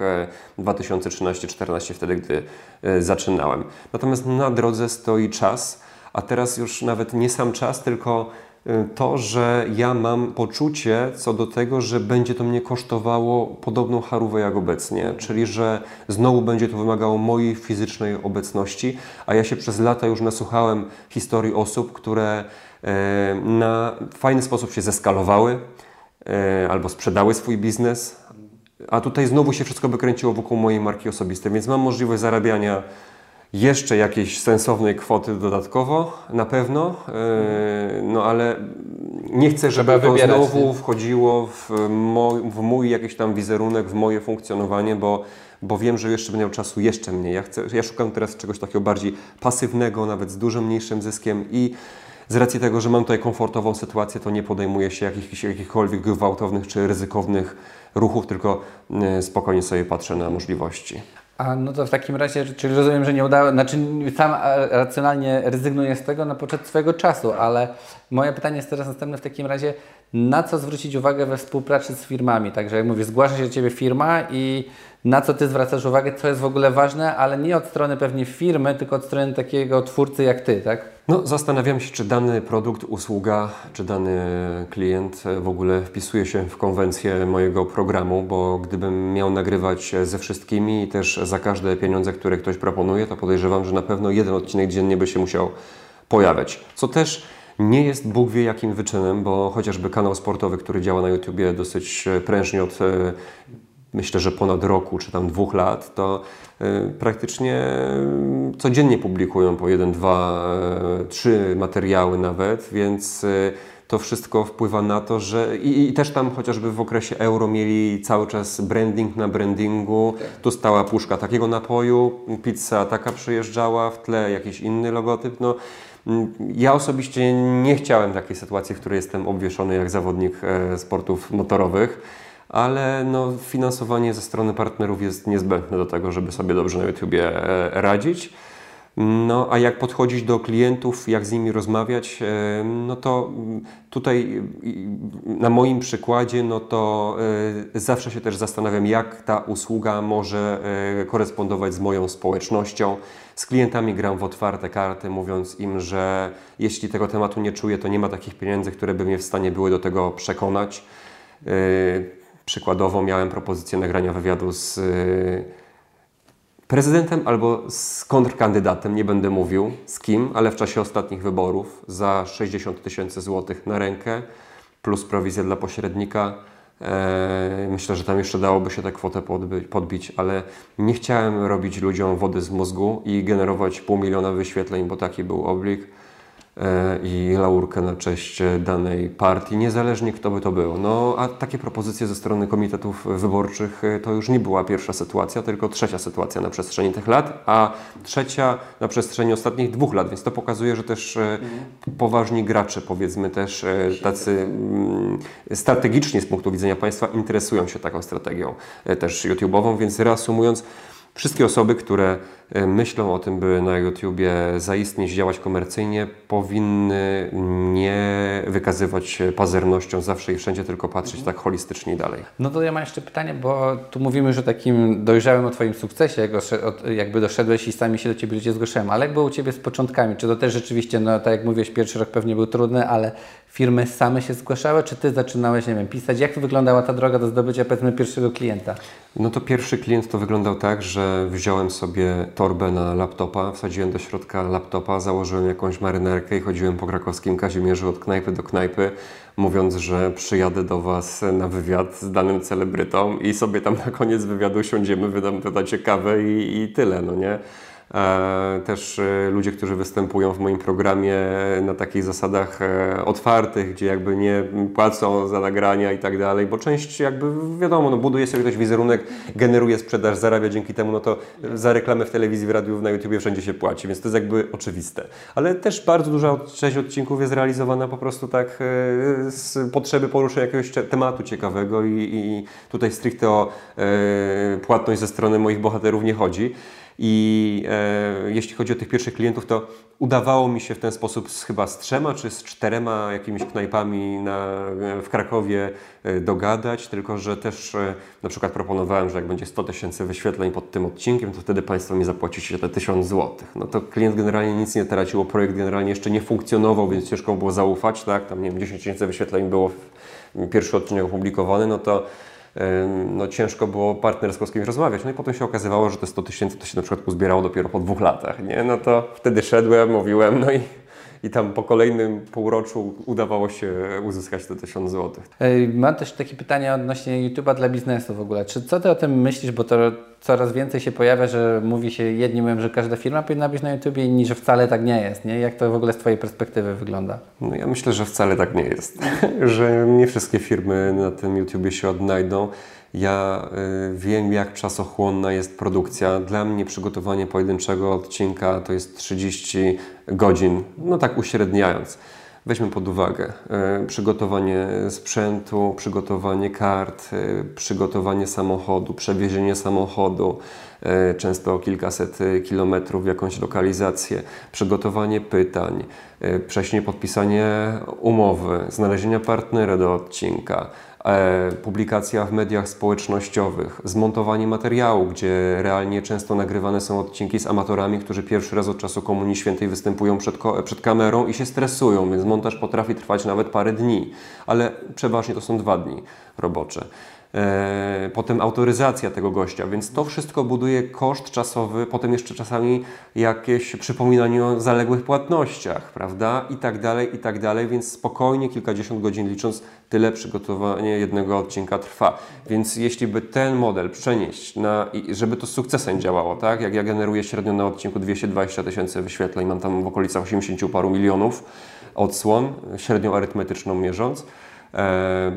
2013-2014, e, wtedy gdy e, zaczynałem. Natomiast na drodze stoi czas, a teraz już nawet nie sam czas, tylko e, to, że ja mam poczucie co do tego, że będzie to mnie kosztowało podobną charówę jak obecnie, czyli że znowu będzie to wymagało mojej fizycznej obecności, a ja się przez lata już nasłuchałem historii osób, które na fajny sposób się zeskalowały, albo sprzedały swój biznes, a tutaj znowu się wszystko wykręciło wokół mojej marki osobistej, więc mam możliwość zarabiania jeszcze jakiejś sensownej kwoty dodatkowo, na pewno, e, no ale nie chcę, żeby to znowu nie? wchodziło w mój, w mój jakiś tam wizerunek, w moje funkcjonowanie, bo, bo wiem, że jeszcze będę miał czasu jeszcze mniej. Ja, chcę, ja szukam teraz czegoś takiego bardziej pasywnego, nawet z dużo mniejszym zyskiem i z racji tego, że mam tutaj komfortową sytuację, to nie podejmuję się jakich, jakichkolwiek gwałtownych czy ryzykownych ruchów, tylko e, spokojnie sobie patrzę na możliwości. A no to w takim razie, czyli rozumiem, że nie udało, znaczy sam racjonalnie rezygnuję z tego na poczet swojego czasu, ale moje pytanie jest teraz następne w takim razie, na co zwrócić uwagę we współpracy z firmami? Także jak mówię, zgłasza się do Ciebie firma i na co Ty zwracasz uwagę, co jest w ogóle ważne, ale nie od strony pewnie firmy, tylko od strony takiego twórcy jak Ty, tak? No, zastanawiam się, czy dany produkt, usługa, czy dany klient w ogóle wpisuje się w konwencję mojego programu, bo gdybym miał nagrywać ze wszystkimi i też za każde pieniądze, które ktoś proponuje, to podejrzewam, że na pewno jeden odcinek dziennie by się musiał pojawiać. Co też nie jest Bóg wie jakim wyczynem, bo chociażby kanał sportowy, który działa na YouTubie dosyć prężnie od myślę, że ponad roku czy tam dwóch lat, to y, praktycznie codziennie publikują po jeden, dwa, trzy materiały nawet, więc to wszystko wpływa na to, że i, i, też tam chociażby w okresie euro mieli cały czas branding na brandingu, tu stała puszka takiego napoju, pizza taka przyjeżdżała, w tle jakiś inny logotyp, no ja osobiście nie chciałem takiej sytuacji, w której jestem obwieszony jak zawodnik e, sportów motorowych ale no, finansowanie ze strony partnerów jest niezbędne do tego, żeby sobie dobrze na YouTubie e, radzić. No, a jak podchodzić do klientów, jak z nimi rozmawiać, e, no to tutaj na moim przykładzie, no to e, zawsze się też zastanawiam, jak ta usługa może korespondować z moją społecznością. Z klientami gram w otwarte karty, mówiąc im, że jeśli tego tematu nie czuję, to nie ma takich pieniędzy, które by mnie w stanie były do tego przekonać. Przykładowo miałem propozycję nagrania wywiadu z prezydentem albo z kontrkandydatem, nie będę mówił z kim, ale w czasie ostatnich wyborów za 60 tysięcy złotych na rękę plus prowizja dla pośrednika. E, myślę, że tam jeszcze dałoby się tę kwotę podbić, ale nie chciałem robić ludziom wody z mózgu i generować pół miliona wyświetleń, bo taki był oblik. E, i laurkę na cześć danej partii, niezależnie kto by to był. No, a takie propozycje ze strony komitetów wyborczych e, to już nie była pierwsza sytuacja, tylko trzecia sytuacja na przestrzeni tych lat, a trzecia na przestrzeni ostatnich dwóch lat, więc to pokazuje, że też mhm. poważni gracze, powiedzmy też tacy mm, strategicznie z punktu widzenia państwa interesują się taką strategią też YouTube'ową, więc reasumując, Wszystkie osoby, które e, myślą o tym, by na YouTubie zaistnieć, działać komercyjnie, powinny nie wykazywać się pazernością zawsze i wszędzie, tylko patrzeć mhm. tak holistycznie dalej. No to ja mam jeszcze pytanie, bo tu mówimy już o takim dojrzałym, o Twoim sukcesie, jak jakby doszedłeś i sami się do Ciebie ludzie zgłaszają, ale jak było u Ciebie z początkami? Czy to też rzeczywiście, no tak jak mówisz, pierwszy rok pewnie był trudny, ale firmy same się zgłaszały, czy Ty zaczynałeś, nie wiem, pisać? Jak wyglądała ta droga do zdobycia, powiedzmy, pierwszego klienta? No to pierwszy klient to wyglądał tak, że wziąłem sobie torbę na laptopa, wsadziłem do środka laptopa, założyłem jakąś marynarkę i chodziłem po krakowskim Kazimierzu od knajpy do knajpy, mówiąc, że przyjadę do Was na wywiad z danym celebrytą i sobie tam na koniec wywiadu siądziemy, wydam, wydacie kawę i, i tyle, no nie? E, też e, ludzie, którzy występują w moim programie na takich zasadach e, otwartych, gdzie jakby nie płacą za nagrania i tak dalej, bo część jakby wiadomo, no buduje sobie ktoś wizerunek, generuje sprzedaż, zarabia dzięki temu, no to za reklamę w telewizji, w radiu, na YouTubie wszędzie się płaci, więc to jest jakby oczywiste. Ale też bardzo duża część odcinków jest realizowana po prostu tak z potrzeby poruszenia jakiegoś tematu ciekawego i, i tutaj stricte o płatność ze strony moich bohaterów nie chodzi. I e, jeśli chodzi o tych pierwszych klientów, to udawało mi się w ten sposób z, chyba z trzema czy z czterema jakimiś knajpami na, w Krakowie e, dogadać, tylko że też e, na przykład proponowałem, że jak będzie 100 tysięcy wyświetleń pod tym odcinkiem, to wtedy Państwo mi zapłacicie te 1000 złotych. No to klient generalnie nic nie tracił, projekt generalnie jeszcze nie funkcjonował, więc ciężko było zaufać, tak? Tam nie wiem, 10 tysięcy wyświetleń było w pierwszy odcinek opublikowany, no to no, ciężko było partnersko z kimś rozmawiać. No i potem się okazywało, że te 100 tysięcy to się na przykład uzbierało dopiero po dwóch latach. Nie? No to wtedy szedłem, mówiłem, no i i tam po kolejnym półroczu udawało się uzyskać te 1000 zł. Mam też takie pytanie odnośnie YouTube'a dla biznesu w ogóle. Czy co Ty o tym myślisz, bo to coraz więcej się pojawia, że mówi się, jedni mówią, że każda firma powinna być na YouTubie, inni, że wcale tak nie jest. Nie? Jak to w ogóle z Twojej perspektywy wygląda? No ja myślę, że wcale tak nie jest. że nie wszystkie firmy na tym YouTubie się odnajdą. Ja y, wiem, jak czasochłonna jest produkcja. Dla mnie przygotowanie pojedynczego odcinka to jest 30 godzin, no tak uśredniając. Weźmy pod uwagę y, przygotowanie sprzętu, przygotowanie kart, y, przygotowanie samochodu, przewiezienie samochodu, często kilkaset kilometrów w jakąś lokalizację, przygotowanie pytań, wcześniej podpisanie umowy, znalezienia partnera do odcinka, publikacja w mediach społecznościowych, zmontowanie materiału, gdzie realnie często nagrywane są odcinki z amatorami, którzy pierwszy raz od czasu Komunii Świętej występują przed, przed kamerą i się stresują, więc montaż potrafi trwać nawet parę dni, ale przeważnie to są dwa dni robocze. E, potem autoryzacja tego gościa, więc to wszystko buduje koszt czasowy, potem jeszcze czasami jakieś przypominanie o zaległych płatnościach, prawda? I tak dalej, i tak dalej, więc spokojnie kilkadziesiąt godzin licząc, tyle przygotowanie jednego odcinka trwa. Więc jeśli by ten model przenieść na, żeby to z sukcesem działało, tak? Jak ja generuję średnio na odcinku 220 tysięcy wyświetleń, mam tam w okolicach 80 paru milionów odsłon, średnią arytmetyczną mierząc,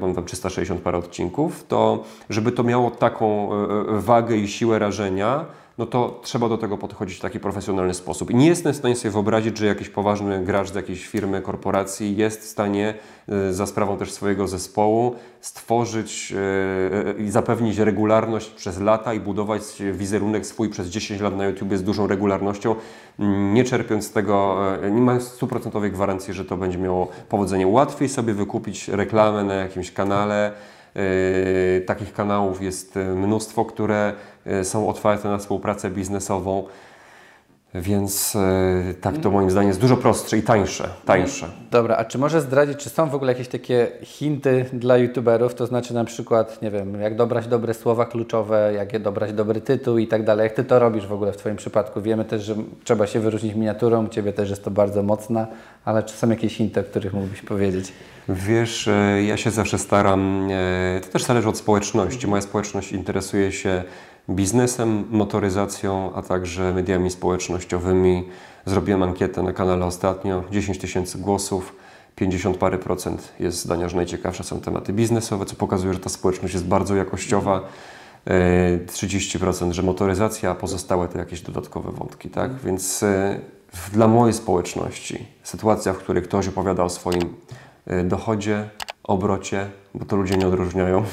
mam tam 360 parę odcinków, to żeby to miało taką e, e, wagę i siłę rażenia, no to trzeba do tego podchodzić w taki profesjonalny sposób. I nie jestem w stanie sobie wyobrazić, że jakiś poważny gracz z jakiejś firmy, korporacji jest w stanie e, za sprawą też swojego zespołu stworzyć i zapewnić regularność przez lata i budować wizerunek swój przez 10 lat na YouTube z dużą regularnością, nie czerpiąc z tego, nie mając stuprocentowej gwarancji, że to będzie miało powodzenie. Łatwiej sobie wykupić reklamę na jakimś kanale, E, takich kanałów jest e, mnóstwo, które e, są otwarte na współpracę biznesową. Więc tak to moim zdaniem jest dużo prostsze i tańsze. tańsze. Dobra, a czy możesz zdradzić, czy są w ogóle jakieś takie hinty dla youtuberów, to znaczy na przykład, nie wiem, jak dobrać dobre słowa kluczowe, jak je dobrać dobry tytuł i tak dalej. Jak Ty to robisz w ogóle w Twoim przypadku? Wiemy też, że trzeba się wyróżnić miniaturą, u Ciebie też jest to bardzo mocna, ale czy są jakieś hinty, o których mógłbyś powiedzieć? Wiesz, e, ja się zawsze staram, e, to też zależy od społeczności. Moja społeczność interesuje się biznesem, motoryzacją, a także mediami społecznościowymi. Zrobiłem ankietę na kanale ostatnio, 10 tysięcy głosów. 50 parę procent jest zdania, że najciekawsze są tematy biznesowe, co pokazuje, że ta społeczność jest bardzo jakościowa. 30% e, że motoryzacja, a pozostałe to jakieś dodatkowe wątki, tak? Więc dla mojej społeczności sytuacja, w której ktoś opowiada o swoim Y, dochodzie, obrocie, bo to ludzie nie odróżniają,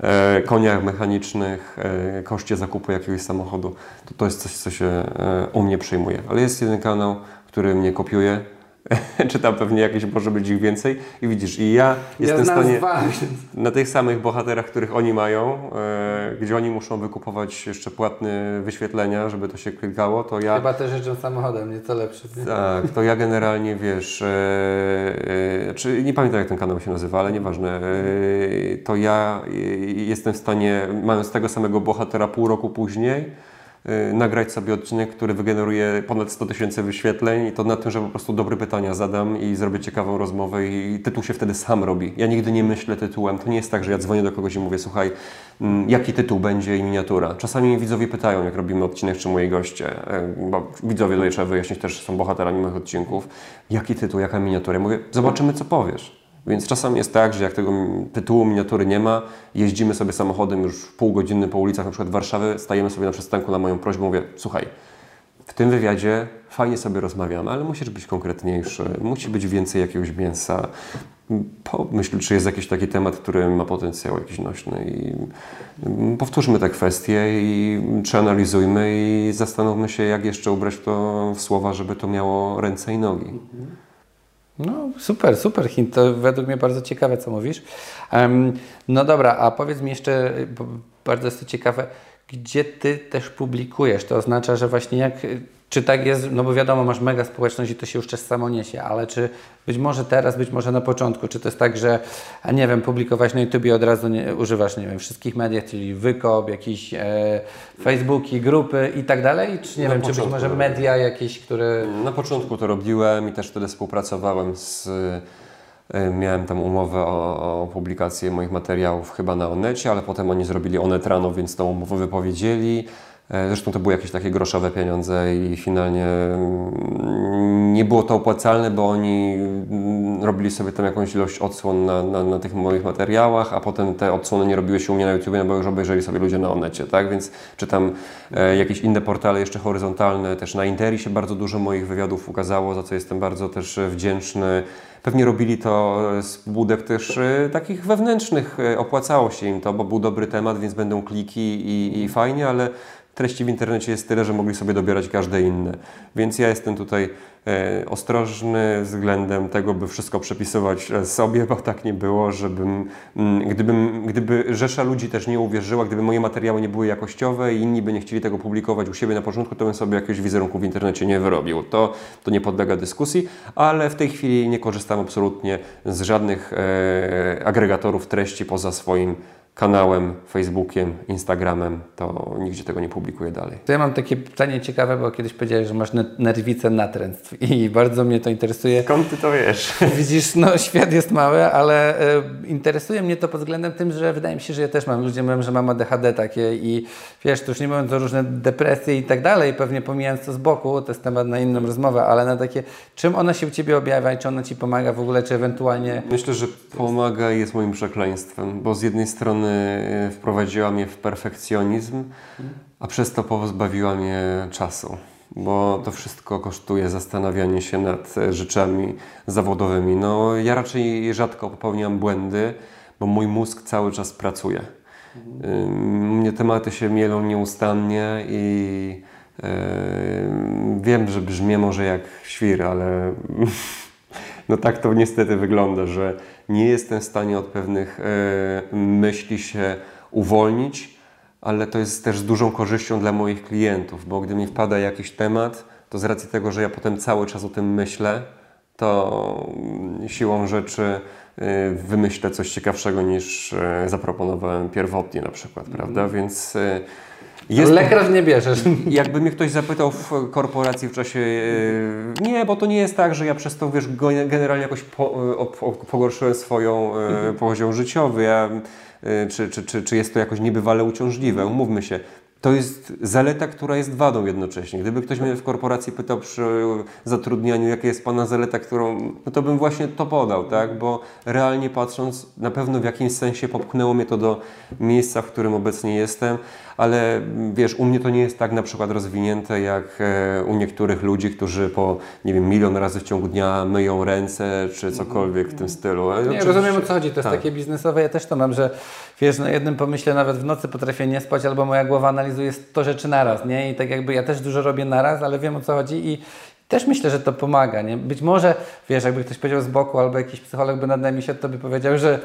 e, koniach mechanicznych, e, koszcie zakupu jakiegoś samochodu, to to jest coś, co się e, u mnie przyjmuje. Ale jest jeden kanał, który mnie kopiuje, czy tam pewnie jakieś może być ich więcej i widzisz, i ja jestem ja w stanie dwa. na tych samych bohaterach, których oni mają, e, gdzie oni muszą wykupować jeszcze płatne wyświetlenia, żeby to się klikało, to ja... Chyba też jeżdżą samochodem, nieco lepszy. Tak, to ja generalnie, wiesz, e, e, czy nie pamiętam jak ten kanał się nazywa, ale nieważne, e, to ja e, jestem w stanie, mając tego samego bohatera pół roku później, nagrać sobie odcinek, który wygeneruje ponad 100 tysięcy wyświetleń i to na tym, że po prostu dobre pytania zadam i zrobię ciekawą rozmowę i tytuł się wtedy sam robi. Ja nigdy nie myślę tytułem. To nie jest tak, że ja dzwonię do kogoś i mówię, słuchaj, mm, jaki tytuł będzie i miniatura. Czasami widzowie pytają, jak robimy odcinek, czy moi goście, e, bo widzowie tutaj trzeba wyjaśnić, też są bohaterami moich odcinków, jaki tytuł, jaka miniatura. Ja mówię, zobaczymy, co powiesz. Więc czasami jest tak, że jak tego tytułu miniatury nie ma, jeździmy sobie samochodem już pół godziny po ulicach przykład Warszawy, stajemy sobie na przystanku na moją prośbę, mówię, słuchaj, w tym wywiadzie fajnie sobie rozmawiamy, ale musisz być konkretniejszy, musi być więcej jakiegoś mięsa. Pomyśl, czy jest jakiś taki temat, który ma potencjał jakiś nośny i powtórzmy te kwestie i przeanalizujmy i zastanówmy się, jak jeszcze ubrać to w słowa, żeby to miało ręce i nogi. No super, super hint. To według mnie bardzo ciekawe, co mówisz. Um, no dobra, a powiedz mi jeszcze, bardzo jest to ciekawe, gdzie Ty też publikujesz? To oznacza, że właśnie jak, czy tak jest, no bo wiadomo, masz mega społeczność i to się już też samo niesie, ale czy być może teraz, być może na początku, czy to jest tak, że, a nie wiem, publikować na YouTubie od razu nie, używasz, nie wiem, wszystkich mediów, czyli Wykop, jakieś e, Facebooki, grupy i tak dalej, czy nie Na wiem, czy być może media jakieś, które... Na początku to robiłem i też wtedy współpracowałem z. y, Miałem tam umowę o, o publikację moich materiałów chyba na Onecie, ale potem oni zrobili Onet rano, więc tą umowę wypowiedzieli. E, Zresztą to były jakieś takie groszowe pieniądze i finalnie mm, nie było to opłacalne, bo oni mm, robili sobie tam jakąś ilość odsłon na, na, na tych moich materiałach, a potem te odsłony nie robiły się u mnie na YouTube, no bo już obejrzeli sobie ludzie na Onecie, tak? Więc czy tam e, jakieś inne portale jeszcze horyzontalne, też na Interi się bardzo dużo moich wywiadów ukazało, za co jestem bardzo też wdzięczny. Pewnie robili to z pobudek też e, takich wewnętrznych, e, opłacało się im to, bo był dobry temat, więc będą kliki i, i fajnie, ale treści w internecie jest tyle, że mogli sobie dobierać każde inne. Więc ja jestem tutaj e, ostrożny względem tego, by wszystko przepisywać e, sobie, bo tak nie było, żebym, mm, gdybym, gdyby rzesza ludzi też nie uwierzyła, gdyby moje materiały nie były jakościowe i inni by nie chcieli tego publikować u siebie na początku, to bym sobie jakiegoś wizerunku w internecie nie wyrobił. To, to nie podlega dyskusji, ale w tej chwili nie korzystam absolutnie z żadnych e, agregatorów treści poza swoim kanałem, Facebookiem, Instagramem, to nigdzie tego nie publikuję dalej. To ja mam takie pytanie ciekawe, bo kiedyś powiedziałeś, że masz ne- nerwicę natręctw i bardzo mnie to interesuje. Skąd ty to wiesz? Widzisz, no świat jest mały, ale e, interesuje mnie to pod względem tym, że wydaje mi się, że ja też mam. Ludzie mówią, że mam ADHD takie i wiesz, to już nie mówiąc o różne depresje i tak dalej, pewnie pomijając to z boku, to jest temat na inną rozmowę, ale na takie, czym ona się u Ciebie objawia i czy ona Ci pomaga w ogóle, czy ewentualnie... Myślę, że pomaga jest moim przekleństwem, bo z jednej strony e, wprowadziła mnie w perfekcjonizm, a przez to pozbawiła mnie czasu. Bo to wszystko kosztuje zastanawianie się nad e, rzeczami zawodowymi. No, ja raczej rzadko popełniam błędy, bo mój mózg cały czas pracuje. Ym, Mnie tematy się mielą nieustannie i ym, wiem, że brzmię może jak świr, ale no tak to niestety wygląda, że nie jestem w stanie od pewnych e, myśli się uwolnić, ale to jest też z dużą korzyścią dla moich klientów, bo gdy mi wpada jakiś temat, to z racji tego, że ja potem cały czas o tym myślę, to mm, siłą rzeczy e, wymyślę coś ciekawszego niż e, zaproponowałem pierwotnie na przykład, prawda? Więc jest Lekarz nie bierzesz. jakby mnie ktoś zapytał w korporacji w czasie. e, Nie, bo to nie jest tak, że ja przez to wiesz, generalnie jakoś po, e, pogorszyłem swoją e, poziom życiowy. Ja, czy, czy, czy, czy jest to jakoś niebywale uciążliwe? Umówmy się. to jest zaleta, która jest wadą jednocześnie. Gdyby ktoś mnie w korporacji pytał przy zatrudnianiu, jaka jest Pana zaleta, którą, no to bym właśnie to podał, tak? Bo realnie patrząc, na pewno w jakimś sensie popchnęło mnie to do miejsca, w którym obecnie jestem, ale wiesz, u mnie to nie jest tak na przykład rozwinięte jak e, u niektórych ludzi, którzy po, nie wiem, milion razy w ciągu dnia myją ręce, czy cokolwiek w tym stylu. Nie, Oczywiście, rozumiem o co chodzi, to jest tak. takie biznesowe, ja też to mam, że wiesz, na jednym pomyśle nawet w nocy potrafię nie spać, albo moja głowa analizuje 100 rzeczy naraz, nie? I tak jakby ja też dużo robię naraz, ale wiem o co chodzi i też myślę, że to pomaga, nie? Być może, wiesz, jakby ktoś powiedział z boku albo jakiś psycholog by nad nami się to by powiedział, że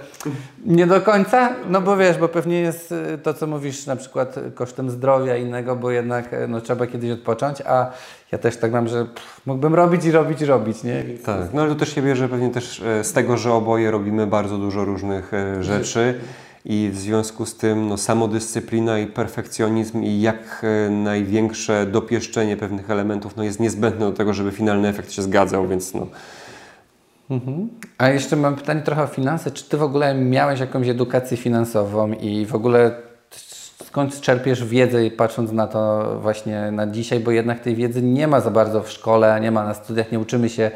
nie do końca, no bo wiesz, bo pewnie jest y, to, co mówisz na przykład kosztem zdrowia innego, bo jednak y, no, trzeba kiedyś odpocząć, a ja też tak mam, że pff, mógłbym robić i robić i robić, nie? Tak, no ale to też się bierze pewnie też e, z tego, że oboje robimy bardzo dużo różnych rzeczy i w związku z tym no, samodyscyplina i perfekcjonizm i jak e, największe dopieszczenie pewnych elementów no, jest niezbędne do tego, żeby finalny efekt się zgadzał, więc no. Mhm. A jeszcze mam pytanie trochę o finanse. Czy Ty w ogóle miałeś jakąś edukację finansową i w ogóle skąd czerpiesz wiedzę patrząc na to właśnie na dzisiaj, bo jednak tej wiedzy nie ma za bardzo w szkole, nie ma na studiach, nie uczymy się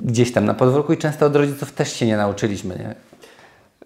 gdzieś tam na podwórku i często od rodziców też się nie nauczyliśmy. Nie?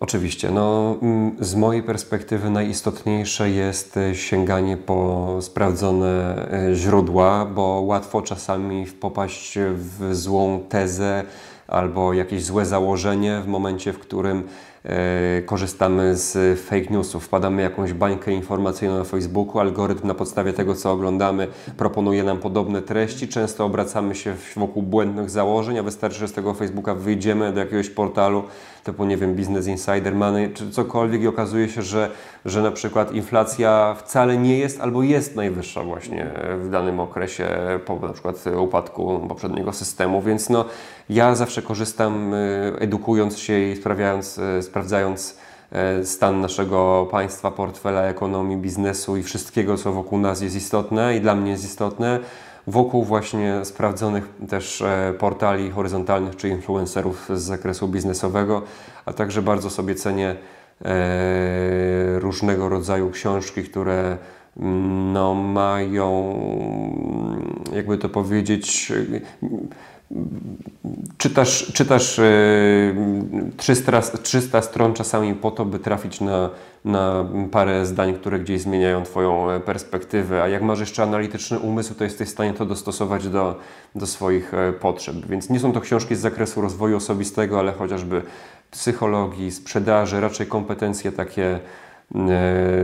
Oczywiście. No, mm, z mojej perspektywy najistotniejsze jest e, sięganie po sprawdzone e, źródła, bo łatwo czasami popaść w złą tezę albo jakieś złe założenie w momencie, w którym E, korzystamy z fake newsów, wpadamy jakąś bańkę informacyjną na Facebooku, algorytm na podstawie tego, co oglądamy, proponuje nam podobne treści, często obracamy się wokół błędnych założeń, a wystarczy, że z tego Facebooka wyjdziemy do jakiegoś portalu, typu, nie wiem, Business Insider, Money, czy cokolwiek i okazuje się, że, że na przykład inflacja wcale nie jest albo jest najwyższa właśnie w danym okresie po na przykład upadku poprzedniego systemu, więc no ja zawsze korzystam y, edukując się i sprawiając, y, sprawdzając y, stan naszego państwa, portfela, ekonomii, biznesu i wszystkiego, co wokół nas jest istotne i dla mnie jest istotne, wokół właśnie sprawdzonych też e, portali horyzontalnych czy influencerów z zakresu biznesowego, a także bardzo sobie cenię e, różnego rodzaju książki, które mm, no, mają, jakby to powiedzieć, czytasz, czytasz 300, 300 stron czasami po to, by trafić na, na parę zdań, które gdzieś zmieniają Twoją e, perspektywę, a jak masz jeszcze analityczny umysł, to jesteś w stanie to dostosować do, do swoich e, potrzeb. Więc nie są to książki z zakresu rozwoju osobistego, ale chociażby psychologii, sprzedaży, raczej kompetencje takie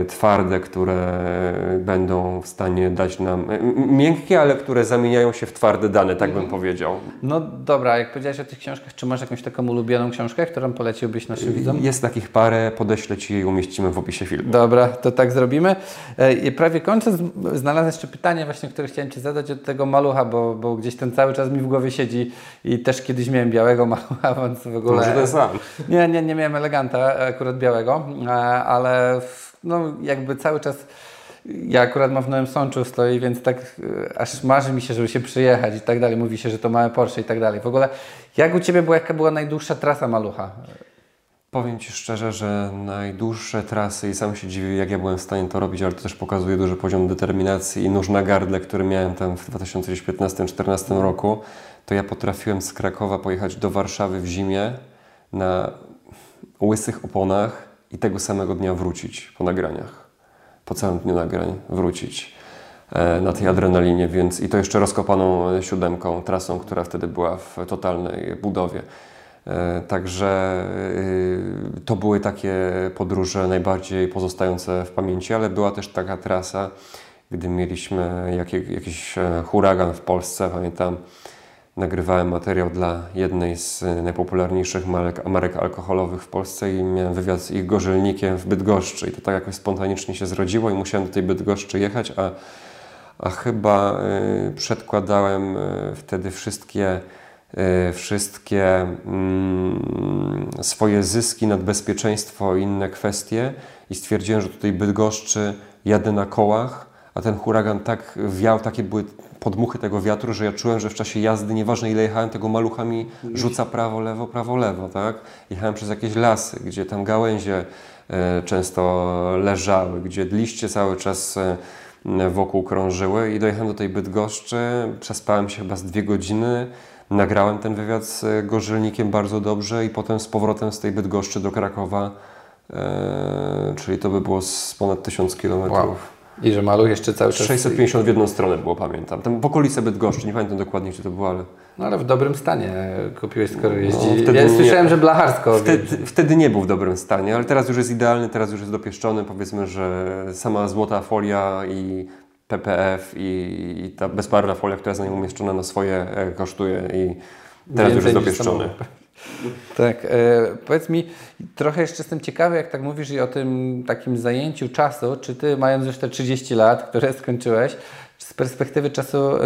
twarde, które będą w stanie dać nam miękkie, ale które zamieniają się w twarde dane, tak bym powiedział. No dobra, jak powiedziałeś o tych książkach, czy masz jakąś taką ulubioną książkę, którą poleciłbyś naszym widzom? Jest takich parę, podeślę Ci i umieścimy w opisie filmu. Dobra, to tak zrobimy. E, I prawie kończąc, znalazłem jeszcze pytanie właśnie, które chciałem Ci zadać od tego malucha, bo, bo gdzieś ten cały czas mi w głowie siedzi i też kiedyś miałem białego malucha, więc w ogóle... Może ten sam. Nie, nie, nie miałem eleganta akurat białego, e, ale no jakby cały czas ja akurat mam w Nowym Sączu stoi, więc tak e, aż marzy mi się, żeby się przyjechać i tak dalej. Mówi się, że to małe Porsche i tak dalej. W ogóle jak u Ciebie była, jaka była najdłuższa trasa Malucha? Powiem Ci szczerze, że najdłuższe trasy i sam się dziwię, jak ja byłem w stanie to robić, ale to też pokazuje duży poziom determinacji i nóż na gardle, który miałem tam w 2015-2014 roku, to ja potrafiłem z Krakowa pojechać do Warszawy w zimie na łysych oponach i tego samego dnia wrócić po nagraniach. Po całym dniu nagrań wrócić e, na tej adrenalinie, więc i to jeszcze rozkopaną siódemką, trasą, która wtedy była w totalnej budowie. E, także to były takie podróże najbardziej pozostające w pamięci, ale była też taka trasa, gdy mieliśmy jakiś e, huragan w Polsce, pamiętam, nagrywałem materiał dla jednej z najpopularniejszych marek, marek, alkoholowych w Polsce i miałem wywiad z ich gorzelnikiem w Bydgoszczy. I to tak jakoś spontanicznie się zrodziło i musiałem do tej Bydgoszczy jechać, a, a chyba y, przedkładałem y, wtedy wszystkie y, wszystkie mm, swoje zyski nad bezpieczeństwo i inne kwestie. I stwierdziłem, że tutaj Bydgoszczy jadę na kołach, a ten huragan tak wiał, takie były podmuchy tego wiatru, że ja czułem, że w czasie jazdy, nieważne ile jechałem, tego maluchami rzuca prawo, lewo, prawo, lewo, tak? Jechałem przez jakieś lasy, gdzie tam gałęzie e, często leżały, gdzie liście cały czas e, wokół krążyły i dojechałem do tej Bydgoszczy, przespałem się chyba z dwie godziny, nagrałem ten wywiad z Gorzelnikiem bardzo dobrze i potem z powrotem z tej Bydgoszczy do Krakowa, e, czyli to by było z ponad 1000 kilometrów. Wow. I że maluch jeszcze cały czas... 650 w jedną stronę było, pamiętam. Tam w okolicy Bydgoszczy, nie pamiętam dokładnie gdzie to było, ale... No ale w dobrym stanie kupiłeś, skoro jeździ. No, ja słyszałem, że blacharsko. Wtedy, wtedy nie był w dobrym stanie, ale teraz już jest idealny, teraz już jest dopieszczony. Powiedzmy, że sama złota folia i PPF i, i ta bezbarwna folia, która jest na nim umieszczona na swoje e, kosztuje i teraz już Więcej jest niż dopieszczony. Tak, e, powiedz mi, trochę jeszcze jestem ciekawy, jak tak mówisz i o tym takim zajęciu czasu, czy ty mając już te 30 lat, które skończyłeś, z perspektywy czasu, e,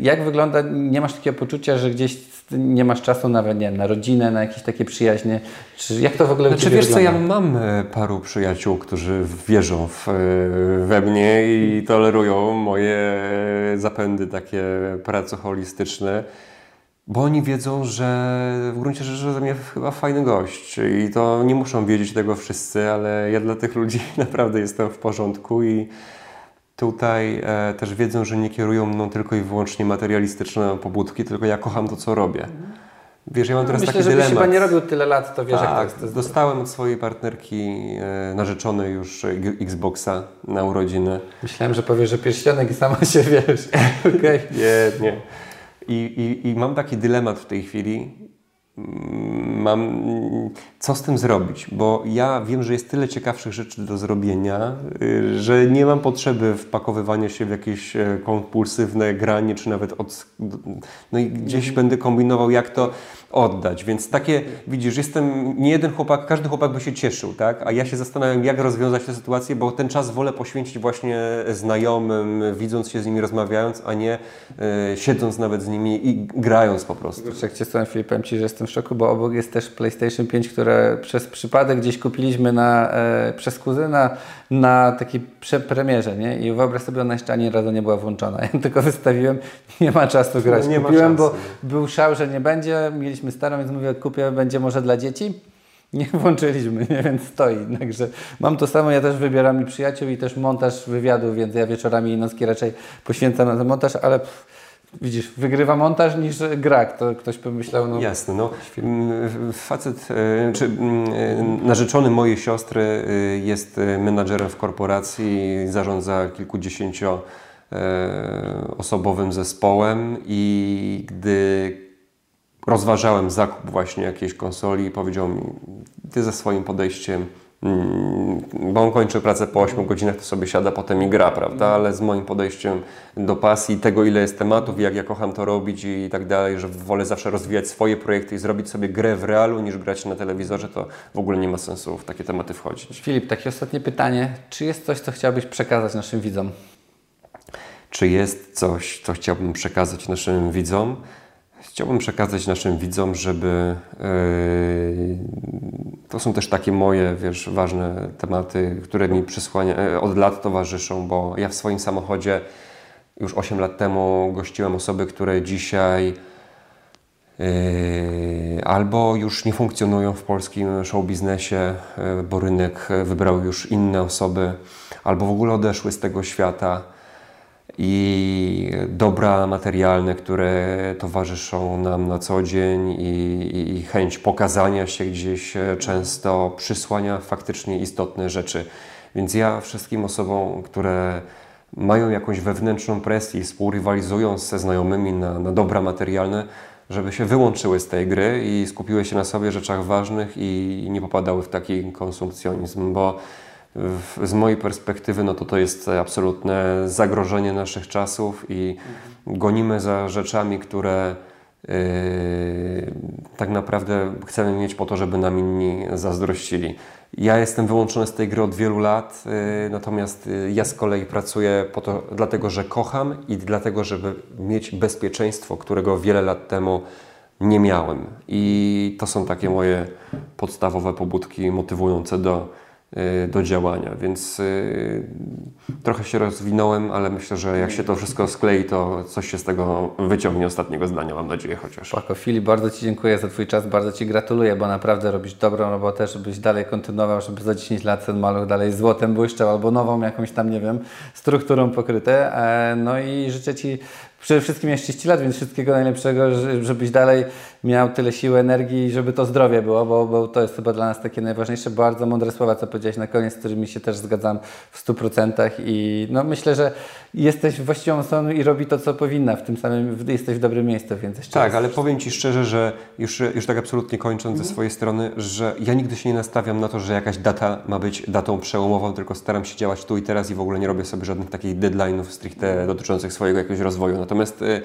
jak wygląda, nie masz takiego poczucia, że gdzieś nie masz czasu nawet, nie wiem, na rodzinę, na jakieś takie przyjaźnie, czy jak to w ogóle Znaczy wiesz co, ja wygląda? mam e, paru przyjaciół, którzy wierzą w, e, we mnie i tolerują moje zapędy takie pracoholistyczne, bo oni wiedzą, że w gruncie rzeczy ze mnie chyba fajny gość i to nie muszą wiedzieć tego wszyscy, ale ja dla tych ludzi naprawdę jestem w porządku i tutaj e, też wiedzą, że nie kierują mną tylko i wyłącznie materialistyczne pobudki, tylko ja kocham to, co robię. Wiesz, ja mam teraz Myślę, taki dylemat. chyba nie robił tyle lat, to wiesz jak Tak, jest. To jest dostałem od swojej partnerki e, narzeczonej już Xboxa na urodziny. Myślałem, że powiesz, że pierścionek i sama się wiesz. Okej. Nie, nie. I, i, I mam taki dylemat w tej chwili. Mm, Mam co z tym zrobić, bo ja wiem, że jest tyle ciekawszych rzeczy do zrobienia, y, że nie mam potrzeby wpakowywania się w jakieś e, kompulsywne granie, czy nawet od. No i gdzieś będę kombinował, jak to oddać. Więc takie, widzisz, jestem nie jeden chłopak, każdy chłopak by się cieszył, tak? A ja się zastanawiam, jak rozwiązać tę sytuację, bo ten czas wolę poświęcić właśnie znajomym, widząc się z nimi, rozmawiając, a nie e, siedząc nawet z nimi i grając po prostu. Kurczę, jak Cię słucham, Filip, powiem Ci, że jestem w szoku, bo obok jest też PlayStation 5, które przez przypadek gdzieś kupiliśmy na, e, przez kuzyna na takiej przepremierze, nie? I wyobraź sobie, ona jeszcze ani razu nie była włączona. Ja tylko wystawiłem, nie ma czasu grać. No nie ma Kupiłem, bo był szał, że nie będzie, mieliśmy starą, więc mówię, kupię, będzie może dla dzieci. Nie włączyliśmy, nie? więc stoi. Także mam to samo, ja też wybieram i przyjaciół i też montaż wywiadu, więc ja wieczorami i nocki raczej poświęcam na ten montaż, ale pff, widzisz, wygrywa montaż niż gra. To ktoś pomyślał, no Jasne, no. Facet, e, czy e, narzeczony mojej siostry e, jest menadżerem w korporacji, zarządza kilkudziesięcio e, osobowym zespołem i gdy rozważałem zakup właśnie jakiejś konsoli, powiedział mi, ty ze swoim podejściem, bo on kończy pracę po 8 godzinach, to sobie siada potem i gra, prawda? Ale z moim podejściem do pasji, tego ile jest tematów, jak ja kocham to robić i tak dalej, że wolę zawsze rozwijać swoje projekty i zrobić sobie grę w realu niż grać na telewizorze, to w ogóle nie ma sensu w takie tematy wchodzić. Filip, takie ostatnie pytanie. Czy jest coś, co chciałbyś przekazać naszym widzom? Czy jest coś, co chciałbym przekazać naszym widzom? Chciałbym przekazać naszym widzom, żeby yy, to są też takie moje, wiesz, ważne tematy, które mi przysłania, e, od lat towarzyszą, bo ja w swoim samochodzie już 8 lat temu gościłem osoby, które dzisiaj Yy, albo już nie funkcjonują w polskim show biznesie, yy, bo rynek wybrał już inne osoby, albo w ogóle odeszły z tego świata i dobra materialne, które towarzyszą nam na co dzień i, i, i chęć pokazania się gdzieś e, często przysłania faktycznie istotne rzeczy. Więc ja wszystkim osobom, które mają jakąś wewnętrzną presję i współrywalizują ze znajomymi na, na dobra materialne, żeby się wyłączyły z tej gry i skupiły się na sobie rzeczach ważnych i nie popadały w taki konsumpcjonizm, bo z mojej perspektywy no to to jest absolutne zagrożenie naszych czasów i gonimy za rzeczami, które yy, tak naprawdę chcemy mieć po to, żeby nam inni zazdrościli. Ja jestem wyłączony z tej gry od wielu lat, yy, natomiast yy, ja z kolei pracuję po to, dlatego, że kocham i dlatego, żeby mieć bezpieczeństwo, którego wiele lat temu nie miałem. I to są takie moje podstawowe pobudki motywujące do y, do działania, więc y, trochę się rozwinąłem, ale myślę, że jak się to wszystko sklei, to coś się z tego wyciągnie ostatniego zdania, mam nadzieję chociaż. Pako, Filip, bardzo Ci dziękuję za Twój czas, bardzo Ci gratuluję, bo naprawdę robisz dobrą robotę, żebyś dalej kontynuował, żeby za 10 lat ten maluch dalej złotem błyszczał albo nową jakąś tam, nie wiem, strukturą pokryte. E, no i życzę Ci przede wszystkim jeszcze 30 lat, więc wszystkiego najlepszego, żebyś dalej miał tyle siły, energii, żeby to zdrowie było, bo, bo to jest chyba dla nas takie najważniejsze. Bardzo mądre słowa, co powiedziałeś na koniec, z którymi się też zgadzam w 100% i no myślę, że jesteś właściwą osobą i robi to, co powinna w tym samym, jesteś w dobrym miejscu, więc jeszcze Tak, raz. ale powiem Ci szczerze, że już, już tak absolutnie kończąc ze swojej strony, że ja nigdy się nie nastawiam na to, że jakaś data ma być datą przełomową, tylko staram się działać tu i teraz i w ogóle nie robię sobie żadnych takich deadline'ów stricte dotyczących swojego jakiegoś rozwoju. Natomiast y,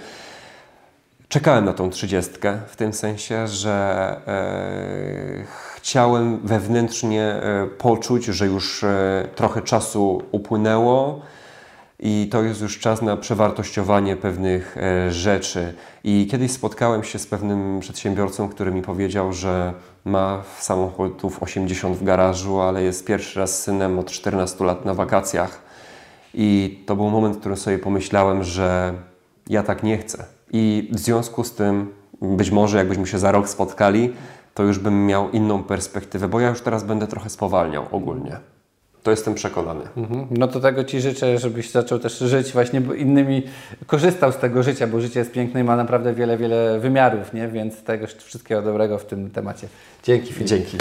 czekałem na tą trzydziestkę w tym sensie, że e, chciałem wewnętrznie e, poczuć, że już e, trochę czasu upłynęło i to jest już czas na przewartościowanie pewnych e, rzeczy. I kiedyś spotkałem się z pewnym przedsiębiorcą, który mi powiedział, że ma samochodów 80 w garażu, ale jest pierwszy raz synem od 14 lat na wakacjach. I to był moment, w którym sobie pomyślałem, że ja tak nie chcę. I w związku z tym, być może jakbyśmy się za rok spotkali, to już bym miał inną perspektywę, bo ja już teraz będę trochę spowalniał ogólnie. To jestem przekonany. Mhm. No to tego Ci życzę, żebyś zaczął też żyć właśnie innymi, korzystał z tego życia, bo życie jest piękne i ma naprawdę wiele, wiele wymiarów, nie? Więc tego wszystkiego dobrego w tym temacie. Dzięki Filip. Dzięki.